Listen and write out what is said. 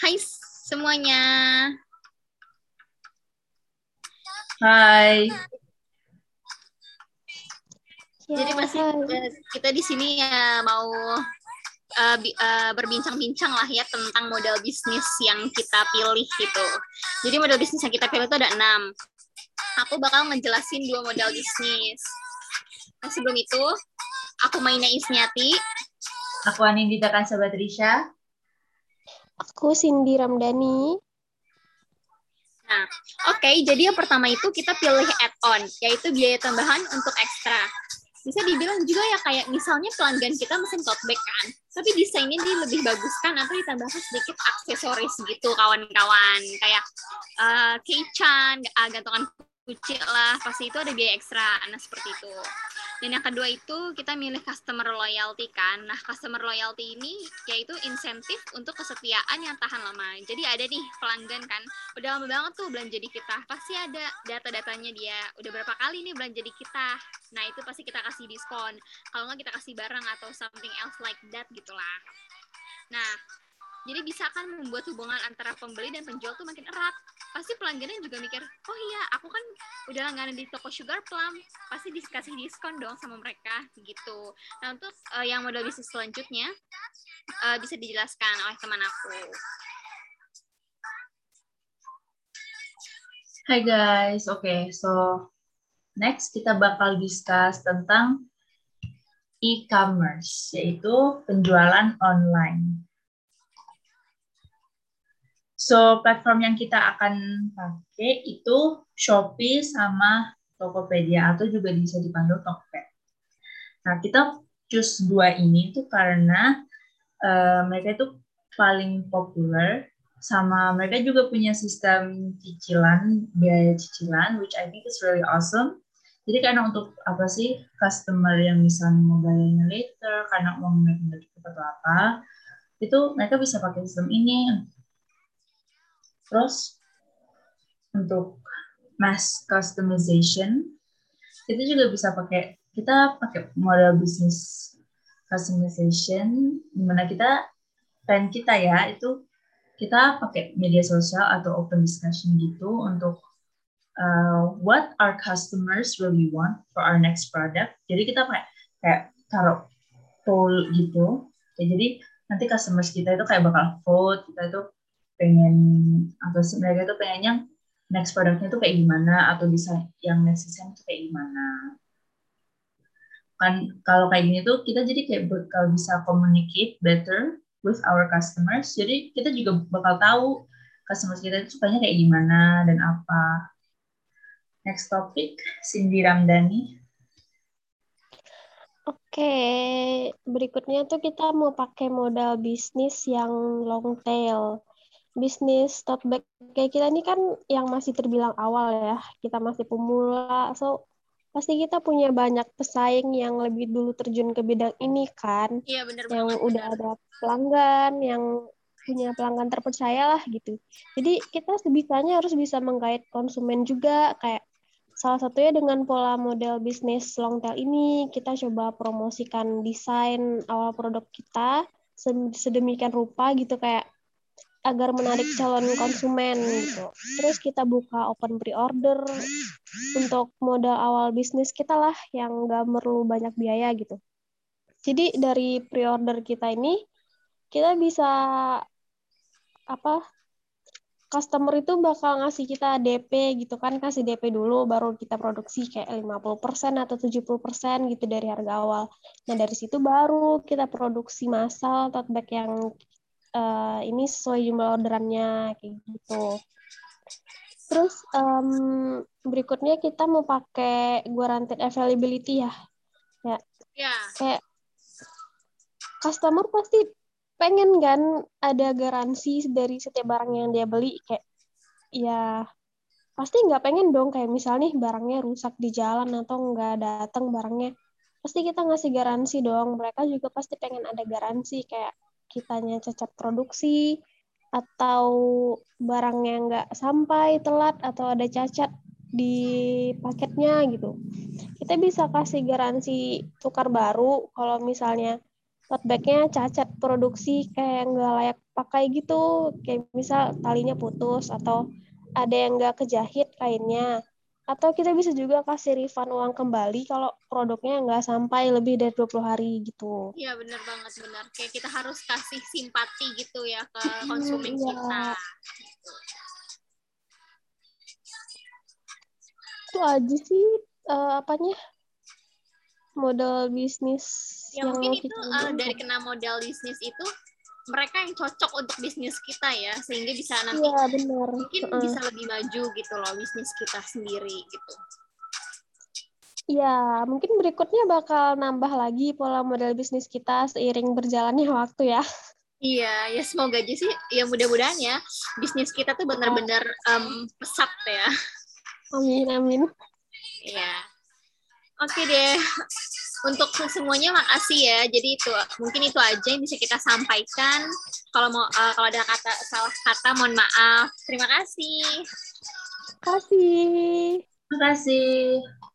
Hai semuanya. Hai. Jadi pasti kita di sini ya mau uh, uh, berbincang-bincang lah ya tentang model bisnis yang kita pilih gitu. Jadi model bisnis yang kita pilih itu ada enam. Aku bakal ngejelasin dua model bisnis. Nah sebelum itu, aku mainnya Isniati. Aku Anindita Sahabat Risha. Aku Cindy Ramdhani. Nah, oke, okay, jadi yang pertama itu kita pilih add-on, yaitu biaya tambahan untuk ekstra. Bisa dibilang juga ya kayak misalnya pelanggan kita mesin tote bag kan tapi desainnya dia lebih bagus kan atau ditambahkan sedikit aksesoris gitu kawan-kawan. Kayak uh, keychain uh, gantungan kunci lah pasti itu ada biaya ekstra. Nah seperti itu dan yang kedua itu kita milih customer loyalty kan. Nah, customer loyalty ini yaitu insentif untuk kesetiaan yang tahan lama. Jadi ada nih pelanggan kan, udah lama banget tuh belanja di kita. Pasti ada data-datanya dia, udah berapa kali nih belanja di kita. Nah, itu pasti kita kasih diskon. Kalau nggak kita kasih barang atau something else like that gitulah. Nah, jadi bisa kan membuat hubungan antara pembeli dan penjual tuh makin erat. Pasti pelanggannya juga mikir, oh iya, aku kan udah langganan di toko Sugar Plum, pasti dikasih diskon dong sama mereka gitu. Nah untuk uh, yang model bisnis selanjutnya uh, bisa dijelaskan oleh teman aku. Hai guys, oke, okay, so next kita bakal discuss tentang e-commerce, yaitu penjualan online. So, platform yang kita akan pakai itu Shopee sama Tokopedia atau juga bisa dipanggil Tokped. Nah, kita choose dua ini itu karena uh, mereka itu paling populer sama mereka juga punya sistem cicilan, biaya cicilan, which I think is really awesome. Jadi karena untuk apa sih customer yang misalnya mau bayarnya later, karena mau make atau apa, itu mereka bisa pakai sistem ini Terus untuk mass customization itu juga bisa pakai kita pakai model bisnis customization di mana kita plan kita ya itu kita pakai media sosial atau open discussion gitu untuk uh, what our customers really want for our next product. Jadi kita kayak kayak taruh poll gitu. Ya, jadi nanti customers kita itu kayak bakal vote kita itu pengen atau mereka tuh pengennya next produknya tuh kayak gimana atau bisa yang next design tuh kayak gimana. Kan kalau kayak gini tuh kita jadi kayak bakal bisa communicate better with our customers jadi kita juga bakal tahu customers kita itu sukanya kayak gimana dan apa. Next topic Cindy Ramdhani. Oke, berikutnya tuh kita mau pakai modal bisnis yang long tail bisnis tote bag kayak kita ini kan yang masih terbilang awal ya, kita masih pemula, so pasti kita punya banyak pesaing yang lebih dulu terjun ke bidang ini kan, iya, bener yang bener. udah ada pelanggan, yang punya pelanggan terpercaya lah gitu. Jadi kita sebisanya harus bisa menggait konsumen juga. Kayak salah satunya dengan pola model bisnis long tail ini kita coba promosikan desain awal produk kita sedemikian rupa gitu. Kayak agar menarik calon konsumen gitu. Terus kita buka open pre-order untuk modal awal bisnis kita lah yang nggak perlu banyak biaya gitu. Jadi dari pre-order kita ini kita bisa apa customer itu bakal ngasih kita DP gitu kan, kasih DP dulu baru kita produksi kayak 50% atau 70% gitu dari harga awal. Nah, dari situ baru kita produksi massal tote bag yang uh, ini sesuai jumlah orderannya kayak gitu. Terus um, berikutnya kita mau pakai guaranteed availability ya. Ya. Ya. Kayak customer pasti pengen kan ada garansi dari setiap barang yang dia beli kayak ya pasti nggak pengen dong kayak misalnya nih barangnya rusak di jalan atau nggak datang barangnya pasti kita ngasih garansi dong mereka juga pasti pengen ada garansi kayak kitanya cacat produksi atau barangnya nggak sampai telat atau ada cacat di paketnya gitu. Kita bisa kasih garansi tukar baru kalau misalnya tote cacat produksi kayak nggak layak pakai gitu. Kayak misal talinya putus atau ada yang nggak kejahit kainnya atau kita bisa juga kasih refund uang kembali kalau produknya nggak sampai lebih dari 20 hari gitu. Iya benar banget benar. Kayak kita harus kasih simpati gitu ya ke konsumen hmm, kita. Itu aja sih uh, apanya modal bisnis ya, yang mungkin itu uh, dari kena modal bisnis itu mereka yang cocok untuk bisnis kita ya sehingga bisa nanti ya, benar. mungkin uh. bisa lebih maju gitu loh bisnis kita sendiri gitu. Ya, mungkin berikutnya bakal nambah lagi pola model bisnis kita seiring berjalannya waktu ya. Iya, ya semoga aja sih. Ya mudah-mudahan ya bisnis kita tuh benar-benar um, pesat ya. Amin, amin. Iya. Oke deh untuk semuanya makasih ya. Jadi itu mungkin itu aja yang bisa kita sampaikan. Kalau mau uh, kalau ada kata salah kata mohon maaf. Terima kasih. Terima kasih. Terima kasih.